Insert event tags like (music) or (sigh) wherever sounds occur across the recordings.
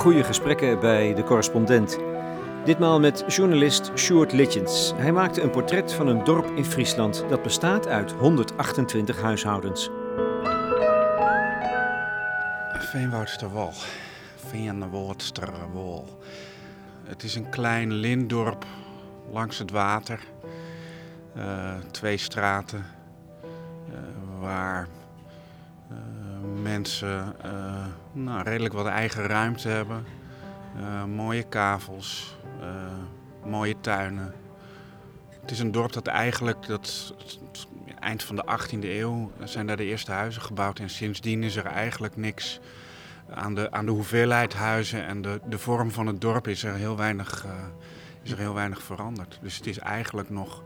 goede gesprekken bij de correspondent. Ditmaal met journalist Sjoerd Litjens. Hij maakte een portret van een dorp in Friesland dat bestaat uit 128 huishoudens. Veenwoudsterwal. Veenwoudsterwal. Het is een klein lintdorp langs het water. Uh, twee straten uh, waar mensen nou, redelijk wat eigen ruimte hebben. mooie kavels, mooie tuinen. Het is een dorp dat eigenlijk, dat, eind van de 18e eeuw zijn daar de eerste huizen gebouwd. En sindsdien is er eigenlijk niks aan de, aan de hoeveelheid huizen en de, de vorm van het dorp is er heel weinig, is er heel weinig veranderd. Dus het is eigenlijk nog,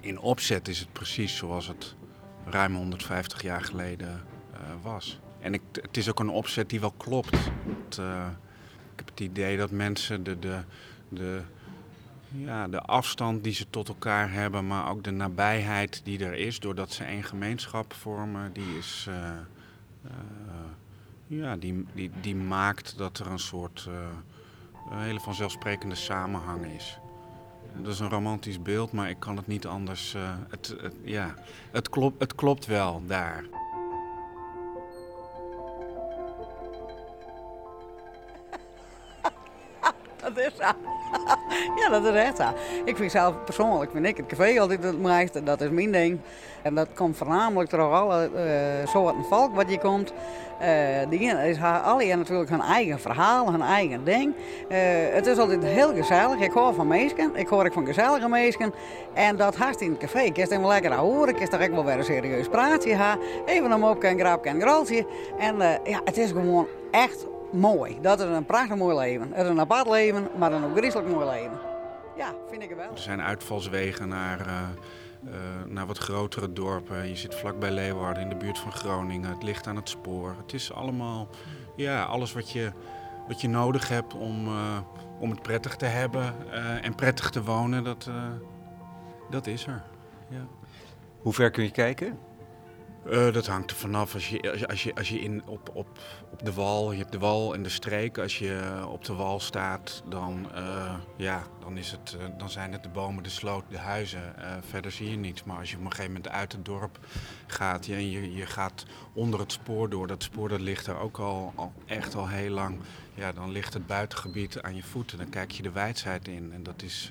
in opzet is het precies zoals het ruim 150 jaar geleden uh, was. En ik, het is ook een opzet die wel klopt. Het, ik heb het idee dat mensen de, de, de, ja, de afstand die ze tot elkaar hebben, maar ook de nabijheid die er is, doordat ze één gemeenschap vormen, die is ja, die, die, die maakt dat er een soort uh, hele vanzelfsprekende samenhang is. Dat is een romantisch beeld, maar ik kan het niet anders. Uh, het, het, ja, het, klopt, het klopt wel daar. (laughs) dat is zo. (laughs) ja, dat is echt zo. Ik vind zelf persoonlijk, vind ik het café altijd het mooiste. Dat is mijn ding. En dat komt voornamelijk door alle uh, soorten volk wat je komt. Uh, die is alle natuurlijk hun eigen verhaal, hun eigen ding. Uh, het is altijd heel gezellig. Ik hoor van mensen, ik hoor ook van gezellige mensen. En dat haast in het café. Ik kan wel lekker horen, ik ook wel weer een serieus praatje hebben. Even een mopje, een grapje, een groltje. En uh, ja, het is gewoon echt mooi. Dat is een prachtig mooi leven. Het is een apart leven, maar een ook griezelig mooi leven. Ja, vind ik wel. Er zijn uitvalswegen naar uh, naar wat grotere dorpen. Je zit vlakbij Leeuwarden in de buurt van Groningen. Het ligt aan het spoor. Het is allemaal ja, alles wat je, wat je nodig hebt om, uh, om het prettig te hebben uh, en prettig te wonen. Dat, dat is er. Ja. Hoe ver kun je kijken? Uh, dat hangt er vanaf. Als je, als je, als je in, op, op, op de wal, je hebt de wal en de streek. Als je op de wal staat, dan, uh, ja, dan, is het, uh, dan zijn het de bomen, de sloot, de huizen. verder zie je niets. Maar als je op een gegeven moment uit het dorp gaat en je, je gaat onder het spoor door. Dat spoor dat ligt er ook al, al echt al heel lang. Ja, dan ligt het buitengebied aan je voeten. Dan kijk je de wijdheid in. En dat is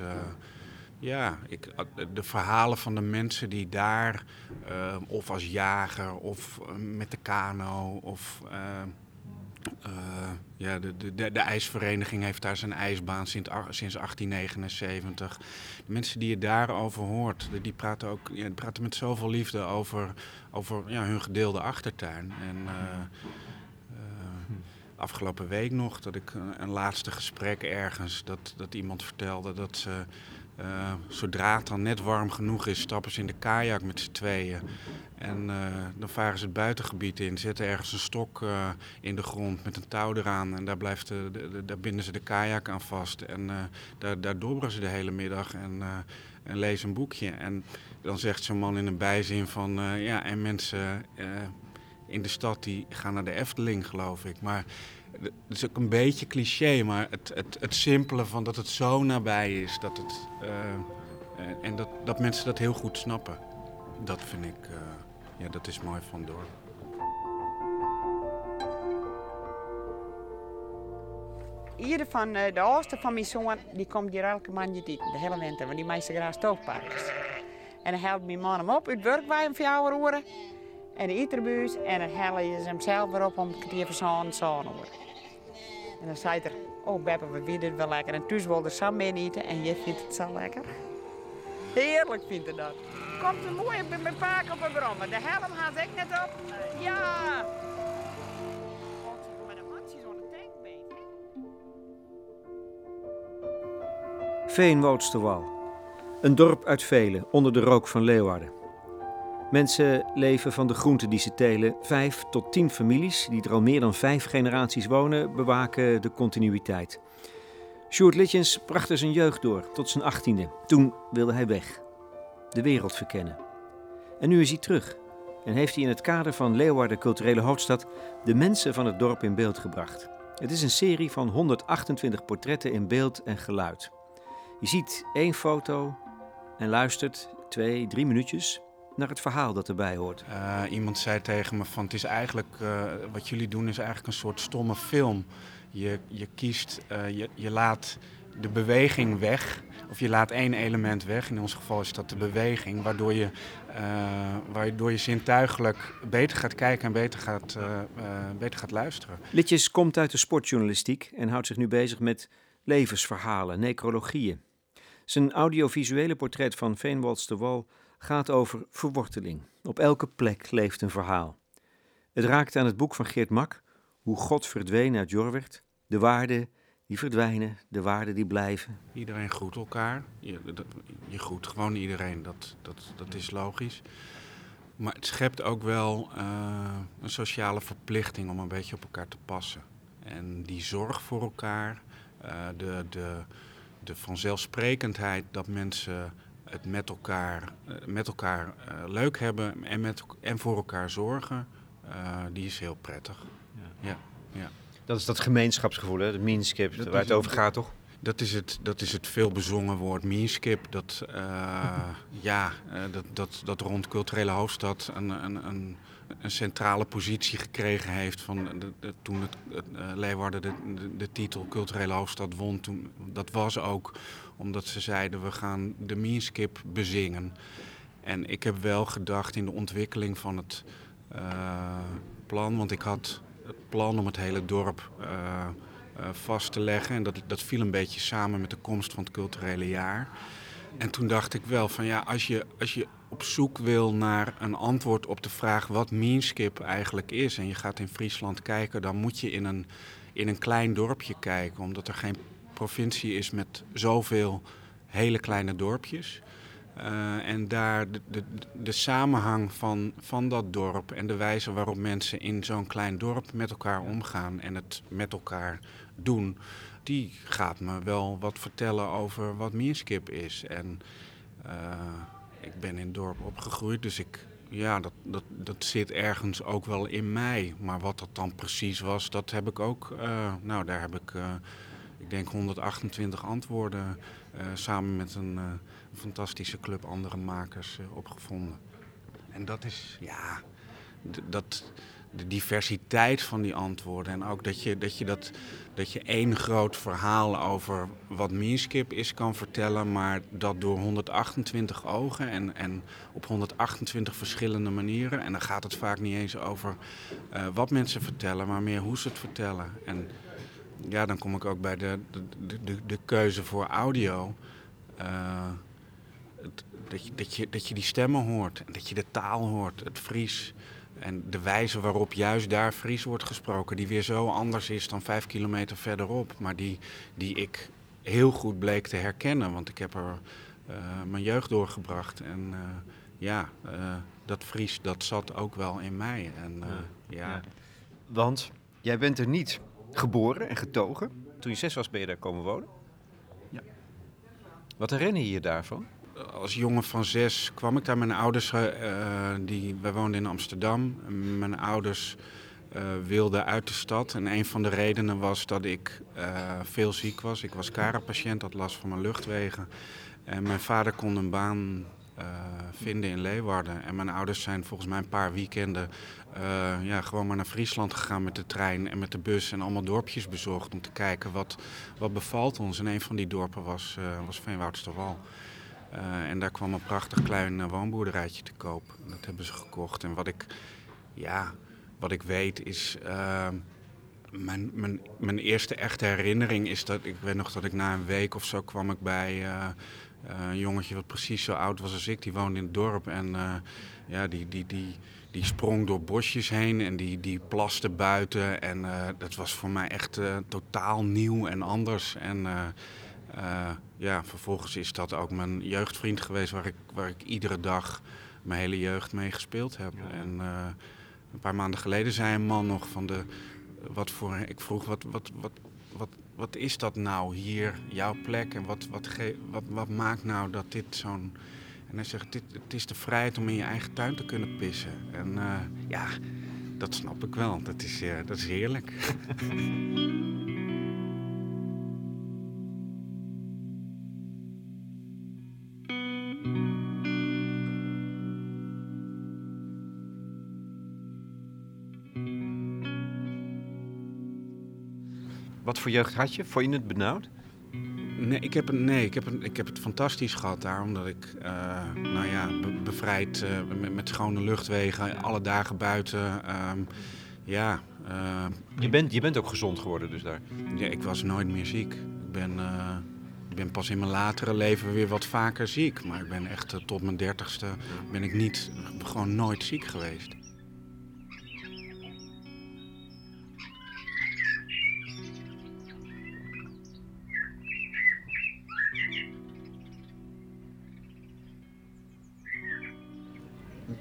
ja, ik, eh, de verhalen van de mensen die daar, uh, of als jager, of uh, met de kano, of ja, de, de, de, ijsvereniging heeft daar zijn ijsbaan sinds, sinds 1879. De mensen die je daarover hoort, die praten ook ja, praten met zoveel liefde over, over ja, hun gedeelde achtertuin. En afgelopen week nog dat ik een, een laatste gesprek ergens, dat, dat iemand vertelde dat ze uh, zodra het dan net warm genoeg is, stappen ze in de kajak met z'n tweeën. En uh, dan varen ze het buitengebied in, zetten ergens een stok uh, in de grond met een touw eraan. En daar, blijft de, daar binden ze de kajak aan vast. En daar, daar ze de hele middag en, en lezen een boekje. En dan zegt zo'n man in een bijzin van... ja, en mensen in de stad die gaan naar de Efteling, geloof ik. Maar het is ook een beetje cliché, maar het, het, het simpele van dat het zo nabij is. Dat het, uh, en dat, dat mensen dat heel goed snappen. Dat vind ik, uh, ja, dat is mooi van door. Ieder van de oudste van mijn zoon, die komt hier elke maand eten, de hele winter, want die meisje graag stoofparkers. En dan helpt mijn man hem op uit werk bij hem voor jouw oren. En de eterbuis en dan halen je hem zelf weer op om keer van zo'n uur. En dan zei er, oh Beppe, we vinden het wel lekker. En thuis wilde Sam mee eten en je vindt het zo lekker. Heerlijk vindt het dat. Komt er mooi met mijn paak op een brommen. De helm had ik net op. Ja! Veenwoudsterwal. Een dorp uit velen onder de rook van Leeuwarden. Mensen leven van de groenten die ze telen. Vijf tot tien families, die er al meer dan vijf generaties wonen, bewaken de continuïteit. Sjoerd Litjens bracht zijn jeugd door, tot zijn achttiende. Toen wilde hij weg. De wereld verkennen. En nu is hij terug. En heeft hij in het kader van Leeuwarden Culturele Hoofdstad de mensen van het dorp in beeld gebracht. Het is een serie van 128 portretten in beeld en geluid. Je ziet één foto en luistert twee, drie minuutjes naar het verhaal dat erbij hoort. Uh, iemand zei tegen me van het is eigenlijk, uh, wat jullie doen is eigenlijk een soort stomme film. Je, je kiest, uh, je, je laat de beweging weg, of je laat één element weg. In ons geval is dat de beweging, waardoor je, waardoor je zintuigelijk beter gaat kijken en beter gaat, beter gaat luisteren. Litjes komt uit de sportjournalistiek en houdt zich nu bezig met levensverhalen, necrologieën. Zijn audiovisuele portret van Veenwalds de Wal gaat over verworteling. Op elke plek leeft een verhaal. Het raakt aan het boek van Geert Mak, Hoe God verdween uit Jorwert, de waarden die verdwijnen, de waarden die blijven. Iedereen groet elkaar. Je, je groet gewoon iedereen, dat, dat, dat is logisch. Maar het schept ook wel uh, een sociale verplichting om een beetje op elkaar te passen. En die zorg voor elkaar, uh, de, de, de vanzelfsprekendheid dat mensen het met elkaar, eh, met elkaar uh, leuk hebben en, met, en voor elkaar zorgen, uh, die is heel prettig. Ja. Ja, ja. Dat is dat gemeenschapsgevoel, hè? de meanskip, waar het over gaat, toch? Dat is het, dat is het veelbezongen woord meanskip. Dat, (laughs) ja, dat, dat, dat rond culturele hoofdstad een, een, een, een centrale positie gekregen heeft. Van de, de, toen het, het Leeuwarden de, de, de, titel culturele hoofdstad won, toen, dat was ook omdat ze zeiden we gaan de meanskip bezingen. En ik heb wel gedacht in de ontwikkeling van het uh, plan, want ik had het plan om het hele dorp uh, uh, vast te leggen. En dat, dat viel een beetje samen met de komst van het culturele jaar. En toen dacht ik wel van ja, als je, als je op zoek wil naar een antwoord op de vraag wat meanskip eigenlijk is. En je gaat in Friesland kijken, dan moet je in een, in een klein dorpje kijken. Omdat er geen provincie is met zoveel hele kleine dorpjes. Uh, en daar de, de, de, samenhang van, van dat dorp en de wijze waarop mensen in zo'n klein dorp met elkaar omgaan en het met elkaar doen, die gaat me wel wat vertellen over wat Meerskip is. En uh, ik ben in het dorp opgegroeid, dus ik, ja, dat, dat, dat zit ergens ook wel in mij. Maar wat dat dan precies was, dat heb ik ook, uh, nou daar heb ik ik denk 128 antwoorden uh, samen met een uh, fantastische club andere makers uh, opgevonden. En dat is, ja, dat, de diversiteit van die antwoorden. En ook dat je dat, je dat, je één groot verhaal over wat Meanskip is kan vertellen, maar dat door 128 ogen en, en op 128 verschillende manieren. En dan gaat het vaak niet eens over wat mensen vertellen, maar meer hoe ze het vertellen. En, ja, dan kom ik ook bij de, de, de, de keuze voor audio. Uh, dat, je, dat, je, dat je die stemmen hoort dat je de taal hoort, het Fries. En de wijze waarop juist daar Fries wordt gesproken, die weer zo anders is dan vijf kilometer verderop. Maar die, die ik heel goed bleek te herkennen, want ik heb er uh, mijn jeugd doorgebracht. En uh, ja, dat Fries, dat zat ook wel in mij. En, ja. ja. Want jij bent er niet geboren en getogen. Toen je zes was ben je daar komen wonen. Ja. Wat herinner je je daarvan? Als jongen van zes kwam ik daar. Mijn ouders, uh, die, wij woonden in Amsterdam. Mijn ouders uh, wilden uit de stad. En een van de redenen was dat ik uh, veel ziek was. Ik was karapatiënt, had last van mijn luchtwegen. En mijn vader kon een baan vinden in Leeuwarden. En mijn ouders zijn volgens mij een paar weekenden uh, ja, gewoon maar naar Friesland gegaan met de trein en met de bus en allemaal dorpjes bezocht om te kijken wat, wat bevalt ons. En een van die dorpen was, uh, was Veenwoudsterwal. en daar kwam een prachtig klein woonboerderijtje te koop. Dat hebben ze gekocht. En wat ik, ja, wat ik weet is. Mijn, mijn, mijn, eerste echte herinnering is dat ik weet nog dat ik na een week of zo kwam ik bij een jongetje wat precies zo oud was als ik, die woonde in het dorp. En uh, ja, die, die, die, die sprong door bosjes heen en die, die plaste buiten. En uh, dat was voor mij echt totaal nieuw en anders. En ja, vervolgens is dat ook mijn jeugdvriend geweest waar ik, waar ik iedere dag mijn hele jeugd mee gespeeld heb. Ja. En een paar maanden geleden zei een man nog van de. Wat voor, ik vroeg wat, wat, wat, wat, is dat nou hier, jouw plek? En wat, wat, wat, wat maakt nou dat dit zo'n. En hij zegt: dit, Het is de vrijheid om in je eigen tuin te kunnen pissen. En uh, ja, dat snap ik wel. Is, uh, dat is heerlijk. (laughs) Wat voor jeugd had je? Vond je het benauwd? Nee, ik heb, het, nee ik, heb het, ik heb het fantastisch gehad daar. Omdat ik, uh, nou ja, bevrijd uh, met, met, schone luchtwegen, alle dagen buiten. Um, ja. Uh, je, bent, je bent ook gezond geworden dus daar? Ja, ik was nooit meer ziek. Ik ben, ik ben pas in mijn latere leven weer wat vaker ziek. Maar ik ben echt tot mijn dertigste ben ik niet, gewoon nooit ziek geweest.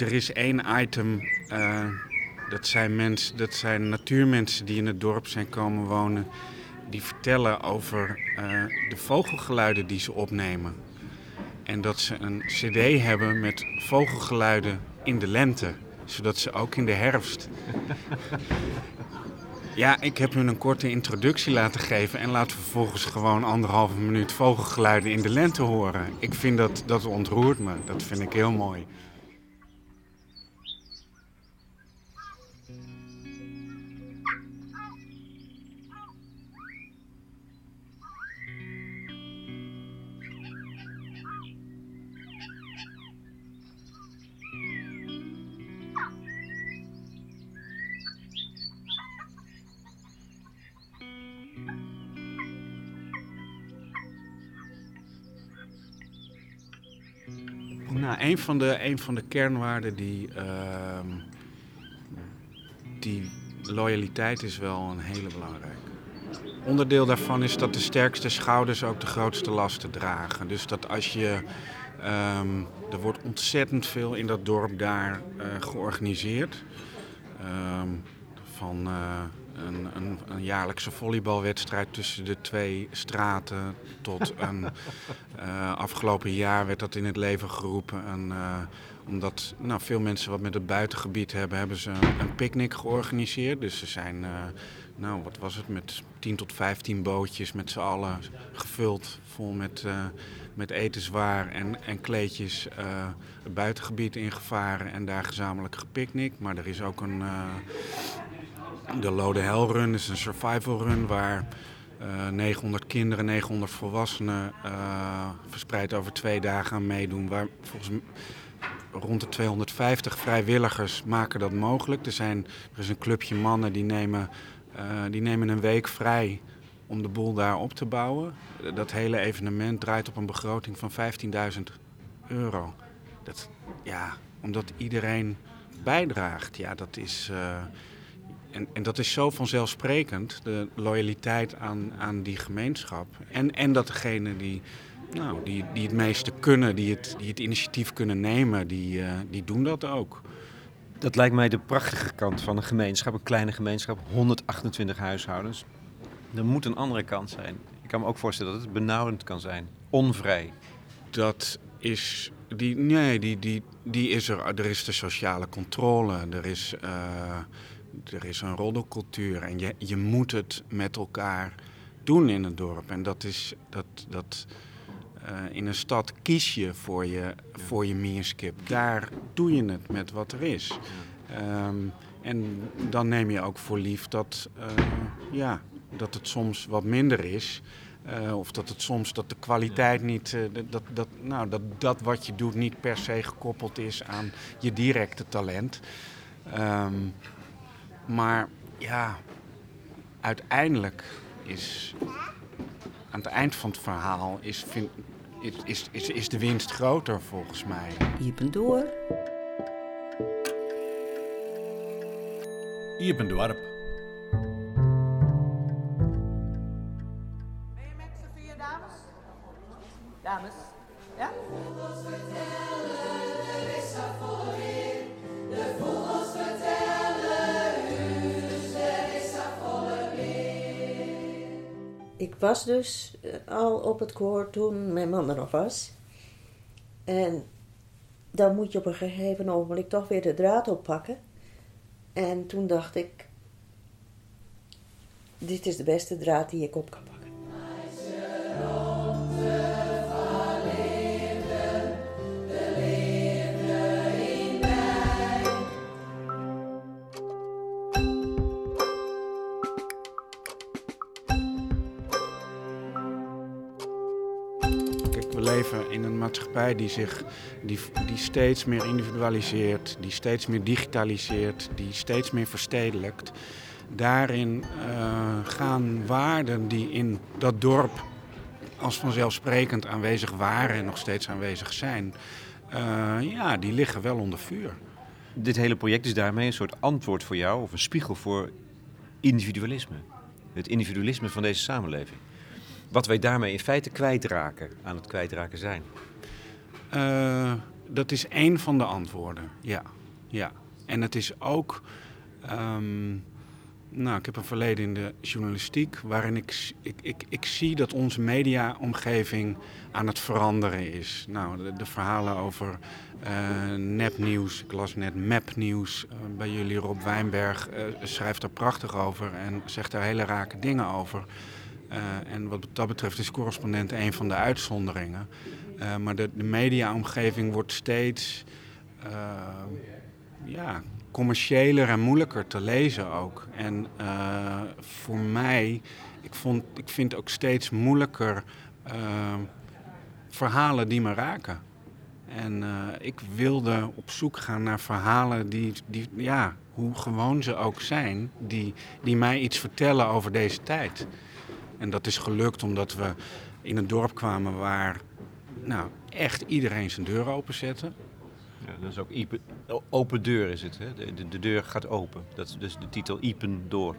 Er is één item. Uh, dat, zijn mensen, dat zijn natuurmensen die in het dorp zijn komen wonen. Die vertellen over uh, de vogelgeluiden die ze opnemen. En dat ze een cd hebben met vogelgeluiden in de lente. Zodat ze ook in de herfst. (laughs) Ja, ik heb hun een korte introductie laten geven en laten vervolgens gewoon anderhalve minuut vogelgeluiden in de lente horen. Ik vind dat, dat ontroert me. Dat vind ik heel mooi. Een van de, een van de kernwaarden die, uh, die loyaliteit is wel een hele belangrijke. Onderdeel daarvan is dat de sterkste schouders ook de grootste lasten dragen. Dus dat als je. Um, er wordt ontzettend veel in dat dorp daar uh, georganiseerd. Um, van uh, een, een, een, jaarlijkse volleybalwedstrijd tussen de twee straten. Tot een uh, afgelopen jaar werd dat in het leven geroepen. En, uh, omdat nou, veel mensen wat met het buitengebied hebben, hebben ze een picknick georganiseerd. Dus ze zijn, uh, nou wat was het, met 10 tot 15 bootjes met z'n allen gevuld. Vol met, met etenswaar en, en kleedjes het buitengebied ingevaren en daar gezamenlijk gepicnic. Maar er is ook een de Lode Hell Run is een survival run waar uh, eh, 900 kinderen, 900 volwassenen uh, verspreid over twee dagen aan meedoen. Waar volgens rond de 250 vrijwilligers maken dat mogelijk. Er, zijn, er is een clubje mannen die nemen, uh, die nemen een week vrij om de boel daar op te bouwen. Dat hele evenement draait op een begroting van 15.000 euro. Dat, ja, omdat iedereen bijdraagt, ja, dat is en, en dat is zo vanzelfsprekend, de loyaliteit aan, aan die gemeenschap. En, en dat degene die, nou, die, die het meeste kunnen, die het, die het initiatief kunnen nemen, die, uh, die doen dat ook. Dat lijkt mij de prachtige kant van een gemeenschap, een kleine gemeenschap, 128 huishoudens. Er moet een andere kant zijn. Ik kan me ook voorstellen dat het benauwend kan zijn, onvrij. Dat is, die, nee, die, die, die is er. Er is de sociale controle, er is... Uh, er is een roddelcultuur en je, je moet het met elkaar doen in het dorp. En dat is dat, dat uh, in een stad kies je voor je, voor je meerskip. Daar doe je het met wat er is. Um, en dan neem je ook voor lief dat, uh, ja, dat het soms wat minder is. Uh, of dat het soms dat de kwaliteit niet, dat, dat, nou, dat, dat wat je doet niet per se gekoppeld is aan je directe talent. Um, maar ja, uiteindelijk is aan het eind van het verhaal is, vind, is, is, is, is de winst groter volgens mij. Iepen door. Iepen dorp. Ben je met z'n vier dames? Dames, was dus eh, al op het koor toen mijn man er nog was. En dan moet je op een gegeven ogenblik toch weer de draad oppakken. En toen dacht ik, dit is de beste draad die ik op kan maatschappij die zich die, die steeds meer individualiseert, die steeds meer digitaliseert, die steeds meer verstedelijkt. Daarin eh, gaan waarden die in dat dorp als vanzelfsprekend aanwezig waren en nog steeds aanwezig zijn, eh, ja, die liggen wel onder vuur. Dit hele project is daarmee een soort antwoord voor jou, of een spiegel voor individualisme. Het individualisme van deze samenleving. Wat wij daarmee in feite kwijtraken, aan het kwijtraken zijn. Eh, dat is één van de antwoorden, ja. ja. En het is ook... ehm, nou, ik heb een verleden in de journalistiek waarin ik, ik, ik, ik zie dat onze mediaomgeving aan het veranderen is. Nou, de, verhalen over eh, nepnieuws, ik las net mapnieuws eh, bij jullie. Rob Wijnberg schrijft daar prachtig over en zegt daar hele rake dingen over. En wat dat betreft is correspondent een van de uitzonderingen. Eh, maar de, de mediaomgeving wordt steeds eh, ja, commerciëler en moeilijker te lezen ook. En eh, voor mij, ik, vond, ik vind ook steeds moeilijker eh, verhalen die me raken. En ik wilde op zoek gaan naar verhalen die, die, ja, hoe gewoon ze ook zijn, die, die mij iets vertellen over deze tijd. En dat is gelukt omdat we in een dorp kwamen waar nou, echt iedereen zijn deur openzette. Ja, dat is ook Iepen, open deur is het. Hè? De, de, de deur gaat open. Dat is dus de titel Iepen door.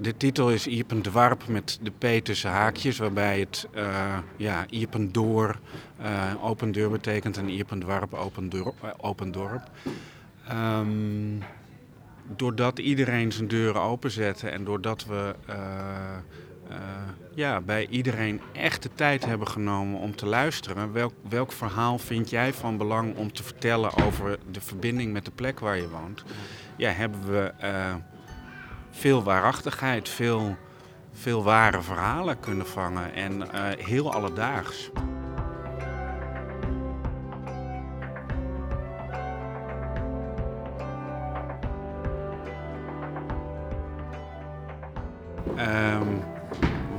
De titel is Iepen Dwarp met de P tussen haakjes, waarbij het eh ja, Iepen door eh, open deur betekent en Iepen Dwarp open, dorp. eh, open dorp. Ehm, doordat iedereen zijn deuren openzette en doordat we eh, ja, bij iedereen echt de tijd hebben genomen om te luisteren, welk, welk verhaal vind jij van belang om te vertellen over de verbinding met de plek waar je woont, ja, hebben we. eh, veel waarachtigheid, veel, veel ware verhalen kunnen vangen en eh, heel alledaags. Ehm,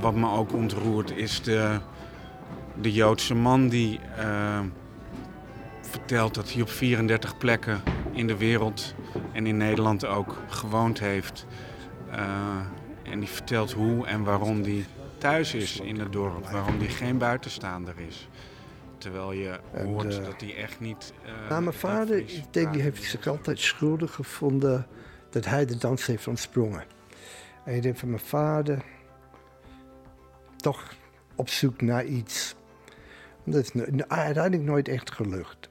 wat me ook ontroert is de, de Joodse man die eh, vertelt dat hij op 34 plekken in de wereld en in Nederland ook gewoond heeft. Eh, en die vertelt hoe en waarom die thuis is in het dorp, waarom die geen buitenstaander is. Terwijl je En, hoort eh, dat hij echt niet. Nou, mijn vader, ik denk, die heeft zich altijd schuldig gevonden dat hij de dans heeft ontsprongen. En ik denk van mijn vader, toch op zoek naar iets. Dat is no- uiteindelijk nooit echt gelukt.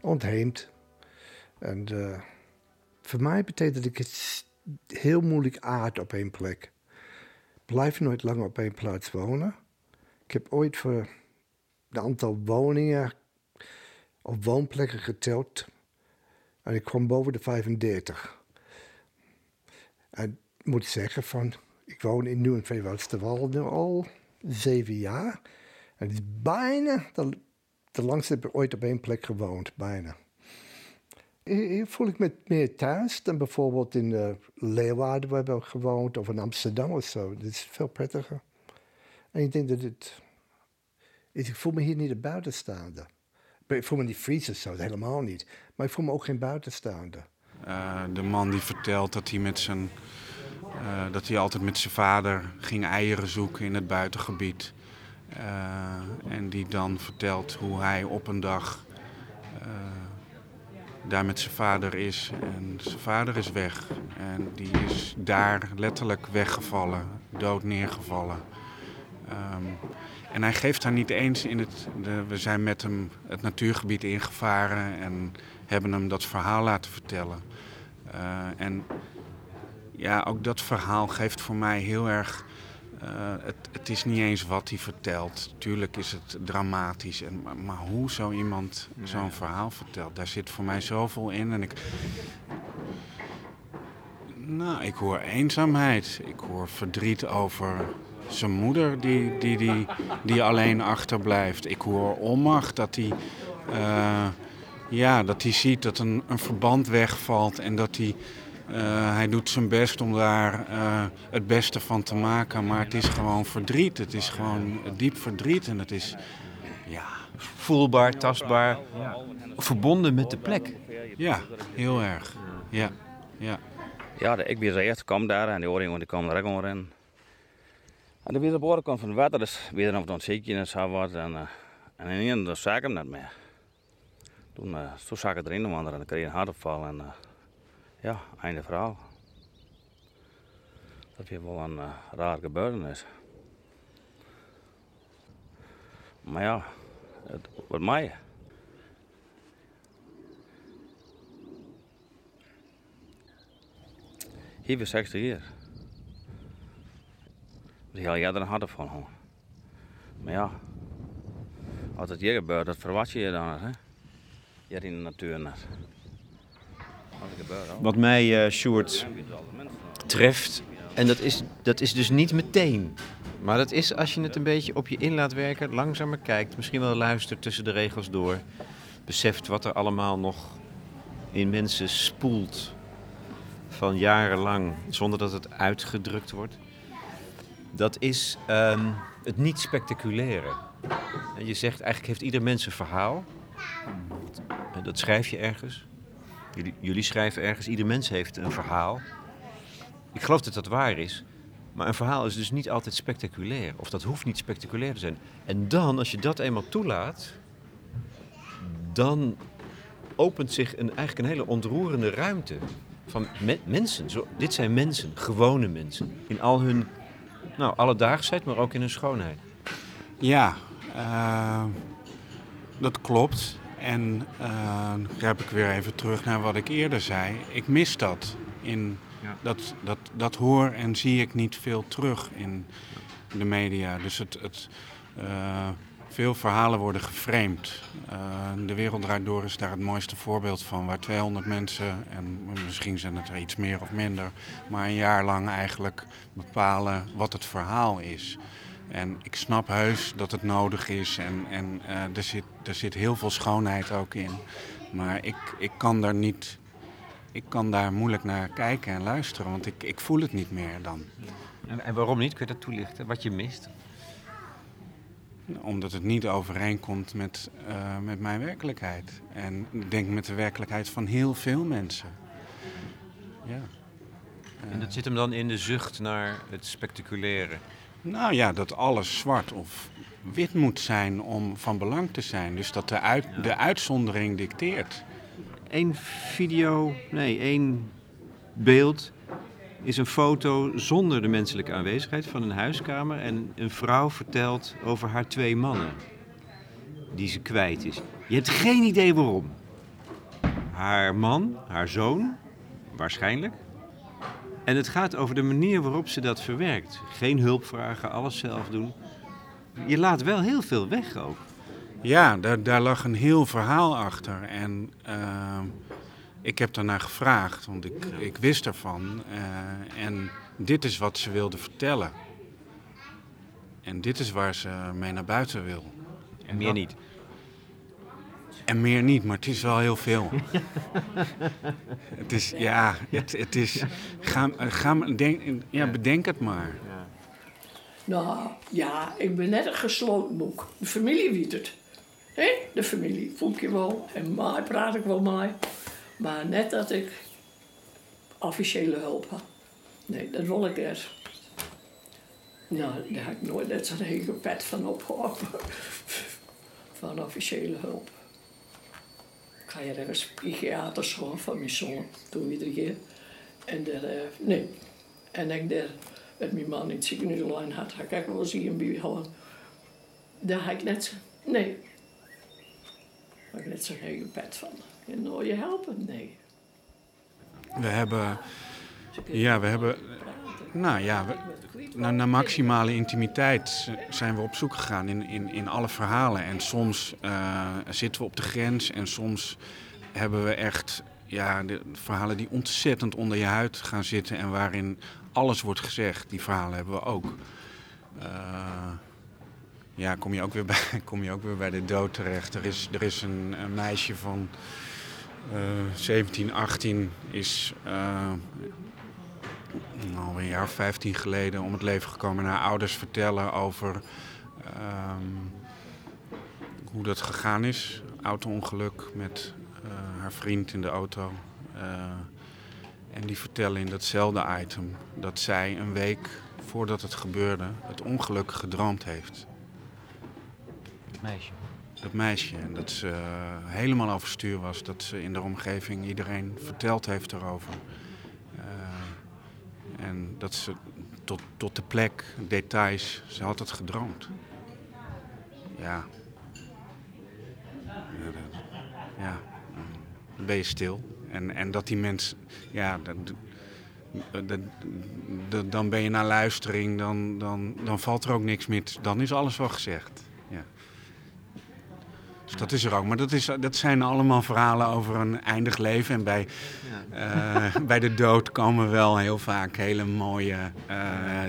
Ontheemd. En eh, voor mij betekent dat ik het heel moeilijk aard op één plek. Blijf nooit lang op één plaats wonen. Ik heb ooit voor het aantal woningen op woonplekken geteld. En ik kwam boven de 35. En ik moet zeggen van, ik woon in Nieuw- en Veewoudsterwal nu al zeven jaar. En het is bijna de, de langste heb ik ooit op één plek gewoond, bijna. Hier, voel ik me meer thuis dan bijvoorbeeld in uh, Leeuwarden waar we gewoond of in Amsterdam of zo. Het is veel prettiger. En ik denk dat het... Ik voel me hier niet een buitenstaander. Ik voel me niet Fries of zo, helemaal niet. Maar ik voel me ook geen buitenstaander. Eh, de man die vertelt dat hij, met zijn, eh, dat hij altijd met zijn vader ging eieren zoeken in het buitengebied. Eh, en die dan vertelt hoe hij op een dag eh, daar met zijn vader is. En zijn vader is weg. En die is daar letterlijk weggevallen, dood neergevallen. Ehm, en hij geeft haar niet eens in het. De, we zijn met hem het natuurgebied ingevaren en hebben hem dat verhaal laten vertellen. En ja, ook dat verhaal geeft voor mij heel erg. eh, het, het is niet eens wat hij vertelt. Tuurlijk is het dramatisch. En, maar, maar hoe zo iemand zo'n verhaal vertelt, daar zit voor mij zoveel in. En ik, Nou, ik hoor eenzaamheid. Ik hoor verdriet over zijn moeder die, die, die, die alleen achterblijft. Ik hoor onmacht dat hij, eh, ja, dat hij ziet dat een, een verband wegvalt en dat hij, eh, hij doet zijn best om daar eh, het beste van te maken. Maar het is gewoon verdriet. Het is gewoon diep verdriet en het is, ja, Voelbaar, tastbaar, verbonden met de plek. ja heel erg. Ja, ja. Ja, de- ik ben de eerste kwam daar en die oorringen die kwamen er ook gewoon in. En toen weer op de andere kant van het water, dus weer dan ziekje en zo wat. En, uh, en in een dan zag ik hem net meer. Toen, uh, toen zag ik erin wandelen en dan kreeg ik een hartopval en uh, ja, einde verhaal. Dat weer wel een uh, raar gebeurtenis. Maar ja, het wordt mij. Hier weer 60 jaar. Heel jaar er een harde van gewoon. Maar ja, als het hier gebeurt, dat verwacht je je dan hè? Hier in de natuur net. Als het gebeurt ook. Wat mij, eh Sjoerd, treft, en dat is, dat is dus niet meteen. Maar dat is als je het een beetje op je in laat werken, langzamer kijkt, misschien wel luistert tussen de regels door, beseft wat er allemaal nog in mensen spoelt van jarenlang, zonder dat het uitgedrukt wordt. Dat is ehm, het niet spectaculaire. En je zegt eigenlijk heeft ieder mens een verhaal. Dat schrijf je ergens. Jullie, schrijven ergens, ieder mens heeft een verhaal. Ik geloof dat dat waar is. Maar een verhaal is dus niet altijd spectaculair. Of dat hoeft niet spectaculair te zijn. En dan, als je dat eenmaal toelaat, dan opent zich een, eigenlijk een hele ontroerende ruimte. Van me- mensen. Zo, dit zijn mensen, gewone mensen. In al hun nou, alledaagsheid, maar ook in hun schoonheid. Ja, eh, dat klopt. En eh, dan grijp ik weer even terug naar wat ik eerder zei. Ik mis dat. In, Ja. dat, dat, dat hoor en zie ik niet veel terug in de media. Dus het, het, eh, veel verhalen worden geframed. Eh, de Wereld Draait Door is daar het mooiste voorbeeld van. Waar 200 mensen, en misschien zijn het er iets meer of minder... maar een jaar lang eigenlijk bepalen wat het verhaal is. En ik snap heus dat het nodig is en, en eh, er, zit, er zit heel veel schoonheid ook in. Maar ik, ik kan daar niet. Ik kan daar moeilijk naar kijken en luisteren, want ik, ik voel het niet meer dan. En, en waarom niet? Kun je dat toelichten? Wat je mist? Omdat het niet overeenkomt met, eh, met mijn werkelijkheid. En ik denk met de werkelijkheid van heel veel mensen. Ja. En dat zit hem dan in de zucht naar het spectaculaire. Nou ja, dat alles zwart of wit moet zijn om van belang te zijn. Dus dat de, uit, de uitzondering dicteert. Eén video, nee, één beeld is een foto zonder de menselijke aanwezigheid van een huiskamer. En een vrouw vertelt over haar twee mannen die ze kwijt is. Je hebt geen idee waarom. Haar man, haar zoon, waarschijnlijk. En het gaat over de manier waarop ze dat verwerkt. Geen hulp vragen, alles zelf doen. Je laat wel heel veel weg ook. Ja, daar, daar lag een heel verhaal achter. En eh, ik heb daarnaar gevraagd, want ik, ik wist ervan. Eh, en dit is wat ze wilde vertellen. En dit is waar ze mee naar buiten wil. En meer niet. En meer niet, maar het is wel heel veel. (laughs) het is, ja, het, het is. Ga, ga, denk, ja, bedenk het maar. Nou, ja, ik ben net een gesloten boek. De familie weet het. Hé, de familie voel je wel. En mij praat ik wel mee. Maar net dat ik officiële hulp had. Nee, dat wil ik echt. Nou, daar heb ik nooit net zo'n hele pet van opgehouden. (laughs) Van officiële hulp. Ga je ergens psychiater schoon van mijn zoon, toen iedere keer. En daar, eh, nee. En ik daar, met mijn man in het ziekenhuis had, ga ik wel zien bij gewoon. Daar heb ik net, nee. Heb ik net zo'n hele pet van. En nou je helpen? Nee. We hebben. Ja, we hebben. Nou ja, we, naar, maximale intimiteit zijn we op zoek gegaan in, in, in alle verhalen. En soms eh, zitten we op de grens en soms hebben we echt ja, verhalen die ontzettend onder je huid gaan zitten en waarin alles wordt gezegd. Die verhalen hebben we ook. Uh, ja, kom je ook weer (laughs) bij, kom je ook weer bij de dood terecht. Er is, er is een, meisje van uh, 17, 18 is al een jaar of 15 geleden om het leven gekomen. Haar ouders vertellen over um, hoe dat gegaan is. Auto-ongeluk met uh, haar vriend in de auto. Uh, en die vertellen in datzelfde item dat zij een week voordat het gebeurde het ongeluk gedroomd heeft. Het meisje? Dat meisje. En dat ze uh, helemaal overstuur was. Dat ze in de omgeving iedereen verteld heeft erover. Dat ze tot, tot de plek, details, ze had het gedroomd. Ja. Ja, dan ben je stil. En, en dat die mensen, ja, dat, dat, dan ben je naar luistering, dan, dan, dan valt er ook niks meer. Dan is alles wel gezegd. Dus dat is er ook. Maar dat, is, dat zijn allemaal verhalen over een eindig leven. En bij, ja. uh, bij de dood komen wel heel vaak hele mooie uh,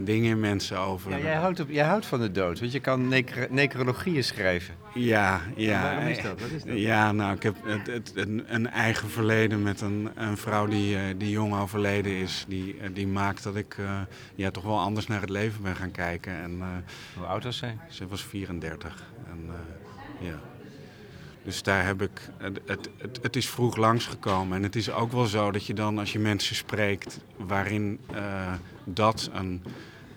dingen in mensen over. Ja, jij, houdt op, jij houdt van de dood, want je kan necro necrologieën schrijven. Ja, ja. waarom is dat? Wat is dat? Ja, nou, ik heb het, het, een, een, eigen verleden met een, een vrouw die, uh, die jong overleden is. Die, die maakt dat ik ja, toch wel anders naar het leven ben gaan kijken. En, Hoe oud was zij? Ze was 34. En, ja. Dus daar heb ik. Het, het, het, is vroeg langsgekomen. En het is ook wel zo dat je dan, als je mensen spreekt waarin uh, dat een,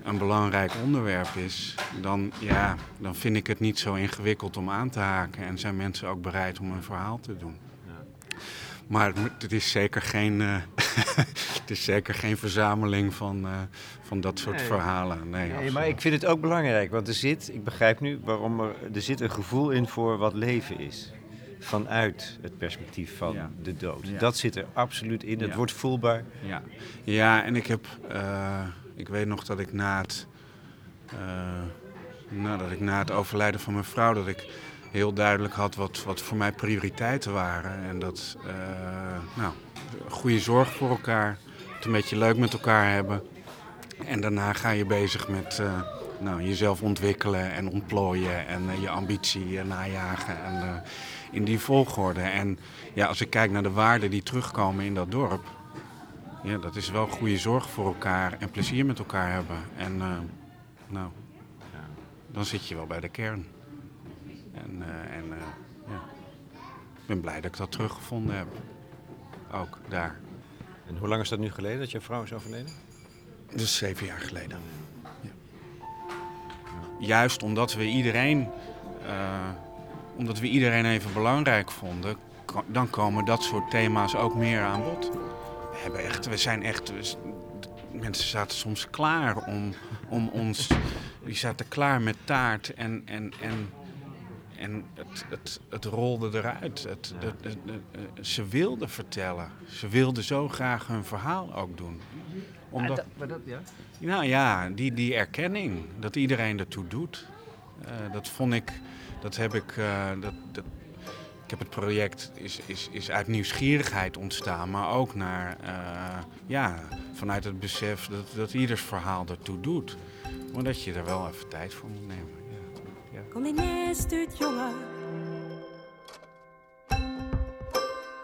een belangrijk onderwerp is, dan, ja, dan vind ik het niet zo ingewikkeld om aan te haken. En zijn mensen ook bereid om een verhaal te doen. Ja. Maar het is zeker geen, uh, (laughs) het is zeker geen verzameling van, uh, van dat soort Nee. verhalen. Nee, Nee, maar ik vind het ook belangrijk, want er zit, ik begrijp nu waarom er, er zit een gevoel in voor wat leven is. Vanuit het perspectief van Ja. de dood. Ja. Dat zit er absoluut in, het Ja. wordt voelbaar. Ja, ja en ik heb. eh, ik weet nog dat ik na het. eh, nou, dat ik na het overlijden van mijn vrouw. dat ik heel duidelijk had wat, wat voor mij prioriteiten waren. En dat. eh, nou, goede zorg voor elkaar. Het een beetje leuk met elkaar hebben. En daarna ga je bezig met. Nou, jezelf ontwikkelen en ontplooien en eh, je ambitie eh, najagen. En, eh, in die volgorde. En ja, als ik kijk naar de waarden die terugkomen in dat dorp. Ja, dat is wel goede zorg voor elkaar en plezier met elkaar hebben. En nou, dan zit je wel bij de kern. En, en ja, ik ben blij dat ik dat teruggevonden heb. Ook daar. En hoe lang is dat nu geleden dat je vrouw is overleden? Dus zeven jaar geleden. Juist omdat we iedereen, eh, omdat we iedereen even belangrijk vonden, dan komen dat soort thema's ook meer aan bod. We, hebben echt, we zijn echt. mensen zaten soms klaar om, om ons. Die zaten klaar met taart en. en, en en het, het, het rolde eruit. Het, ze wilden vertellen. Ze wilden zo graag hun verhaal ook doen. Omdat, nou ja, die, die erkenning, dat iedereen ertoe doet. eh, dat vond ik, dat heb ik, eh, dat, dat, ik heb het project is, is, is uit nieuwsgierigheid ontstaan, maar ook naar, eh, ja, vanuit het besef dat, dat ieders verhaal ertoe doet. Maar dat je er wel even tijd voor moet nemen. Kom die nest uit, jongen.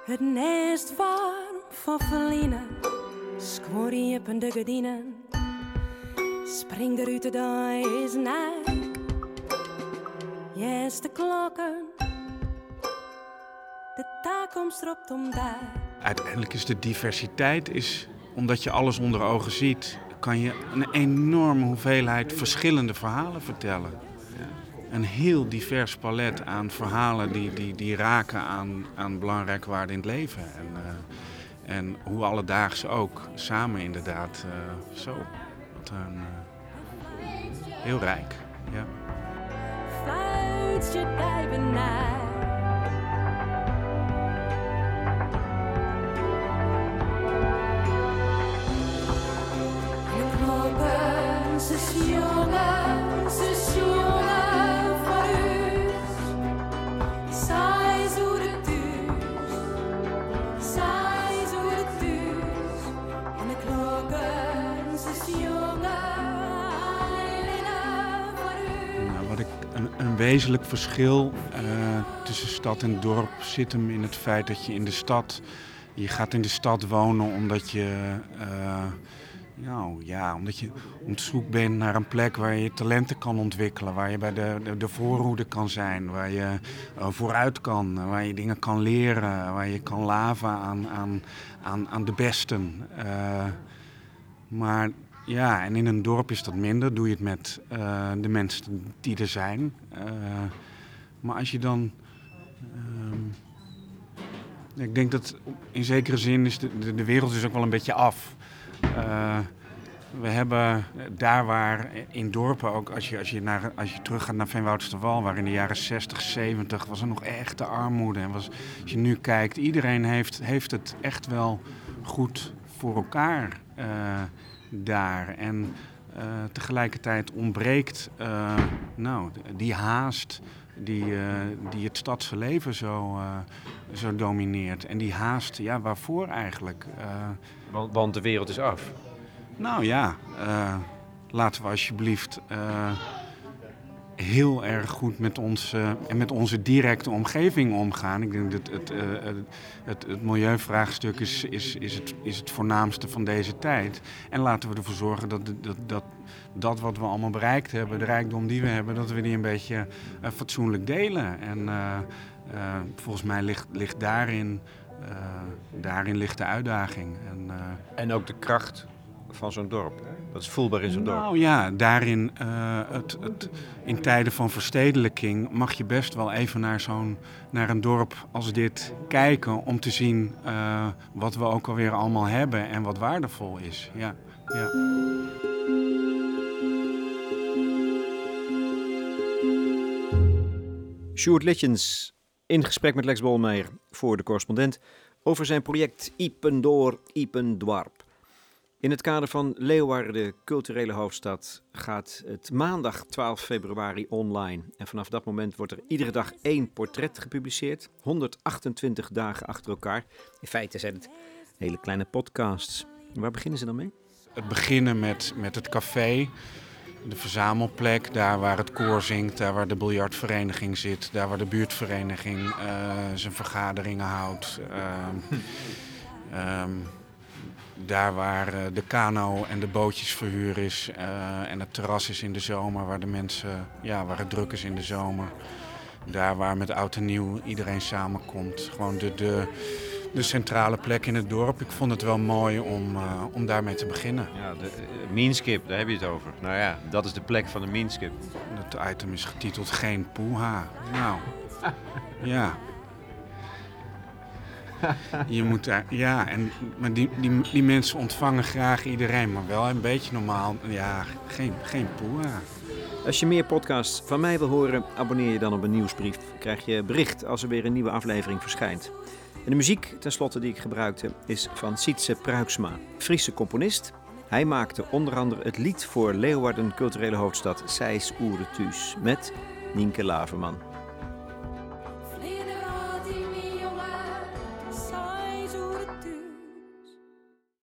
Het nest warm van verliezen. Skoor die op de gardinen. Spring eruit dag is nacht. Yes, de klokken. De taak komt erop om daar. Uiteindelijk is de diversiteit, is, omdat je alles onder ogen ziet, kan je een enorme hoeveelheid verschillende verhalen vertellen. Een heel divers palet aan verhalen die, die, die raken aan, aan belangrijke waarden in het leven. En, eh, en hoe alledaags ook, samen inderdaad, eh, zo. Wat een, eh, heel rijk, ja. Een, wezenlijk verschil uh, tussen stad en dorp zit hem in het feit dat je in de stad, je gaat in de stad wonen omdat je, nou, ja, omdat je op zoek bent naar een plek waar je talenten kan ontwikkelen, waar je bij de, de, de voorhoede kan zijn, waar je uh, vooruit kan, waar je dingen kan leren, waar je kan laven aan, aan, aan, aan de besten. maar ja, en in een dorp is dat minder. Doe je het met uh, de mensen die er zijn. Uh, maar als je dan. Uh, ik denk dat in zekere zin is de, de, wereld is ook wel een beetje af. Uh, we hebben daar waar in dorpen ook, als je, als je, naar, als je teruggaat naar Veenwoudsterwal, waar in de jaren 60, 70 was er nog echte armoede. En was, als je nu kijkt, iedereen heeft, heeft het echt wel goed voor elkaar daar. En uh, tegelijkertijd ontbreekt uh, nou, die haast die, uh, die het stadse leven zo, zo domineert. En die haast, ja, waarvoor eigenlijk? Want, want, de wereld is af. Nou ja, laten we alsjeblieft heel erg goed met, ons, en met onze directe omgeving omgaan. Ik denk dat het, het, het, het milieuvraagstuk is, is, is, het, is het voornaamste van deze tijd. En laten we ervoor zorgen dat dat, dat, dat wat we allemaal bereikt hebben, de rijkdom die we hebben, dat we die een beetje uh, fatsoenlijk delen. En volgens mij ligt, ligt daarin, daarin ligt de uitdaging. En, en ook de kracht van zo'n dorp. Dat is voelbaar in zo'n dorp. Nou ja, daarin, uh, het, het, in tijden van verstedelijking, mag je best wel even naar, zo'n, naar een dorp als dit kijken. Om te zien uh, wat we ook alweer allemaal hebben en wat waardevol is. Ja, ja. Sjoerd Litjens in gesprek met Lex Bolmeijer voor de correspondent over zijn project Ipendoor Ipendwarp. In het kader van Leeuwarden, de culturele hoofdstad, gaat het maandag 12 februari online. En vanaf dat moment wordt er iedere dag één portret gepubliceerd. 128 dagen achter elkaar. In feite zijn het hele kleine podcasts. Waar beginnen ze dan mee? Het beginnen met, met het café. De verzamelplek, daar waar het koor zingt, daar waar de biljartvereniging zit, daar waar de buurtvereniging uh, zijn vergaderingen houdt. Uh, um, (laughs) daar waar uh, de kano en de bootjesverhuur is uh, en het terras is in de zomer, waar de mensen, ja, waar het druk is in de zomer. Daar waar met oud en nieuw iedereen samenkomt. Gewoon de, de, de centrale plek in het dorp. Ik vond het wel mooi om, uh, om daarmee te beginnen. Ja, de Meanskip, daar heb je het over. Nou ja, dat is de plek van de Meanskip. Het item is getiteld Geen Poeha. Nou, (laughs) ja. Je moet daar, ja, en, maar die, die, die mensen ontvangen graag iedereen, maar wel een beetje normaal. Ja, geen, geen poeha. Als je meer podcasts van mij wil horen, abonneer je dan op een nieuwsbrief. Krijg je bericht als er weer een nieuwe aflevering verschijnt. En de muziek, tenslotte, die ik gebruikte, is van Sietse Pruiksma, Friese componist. Hij maakte onder andere het lied voor Leeuwarden culturele hoofdstad Seis Oeretuus met Nienke Laverman.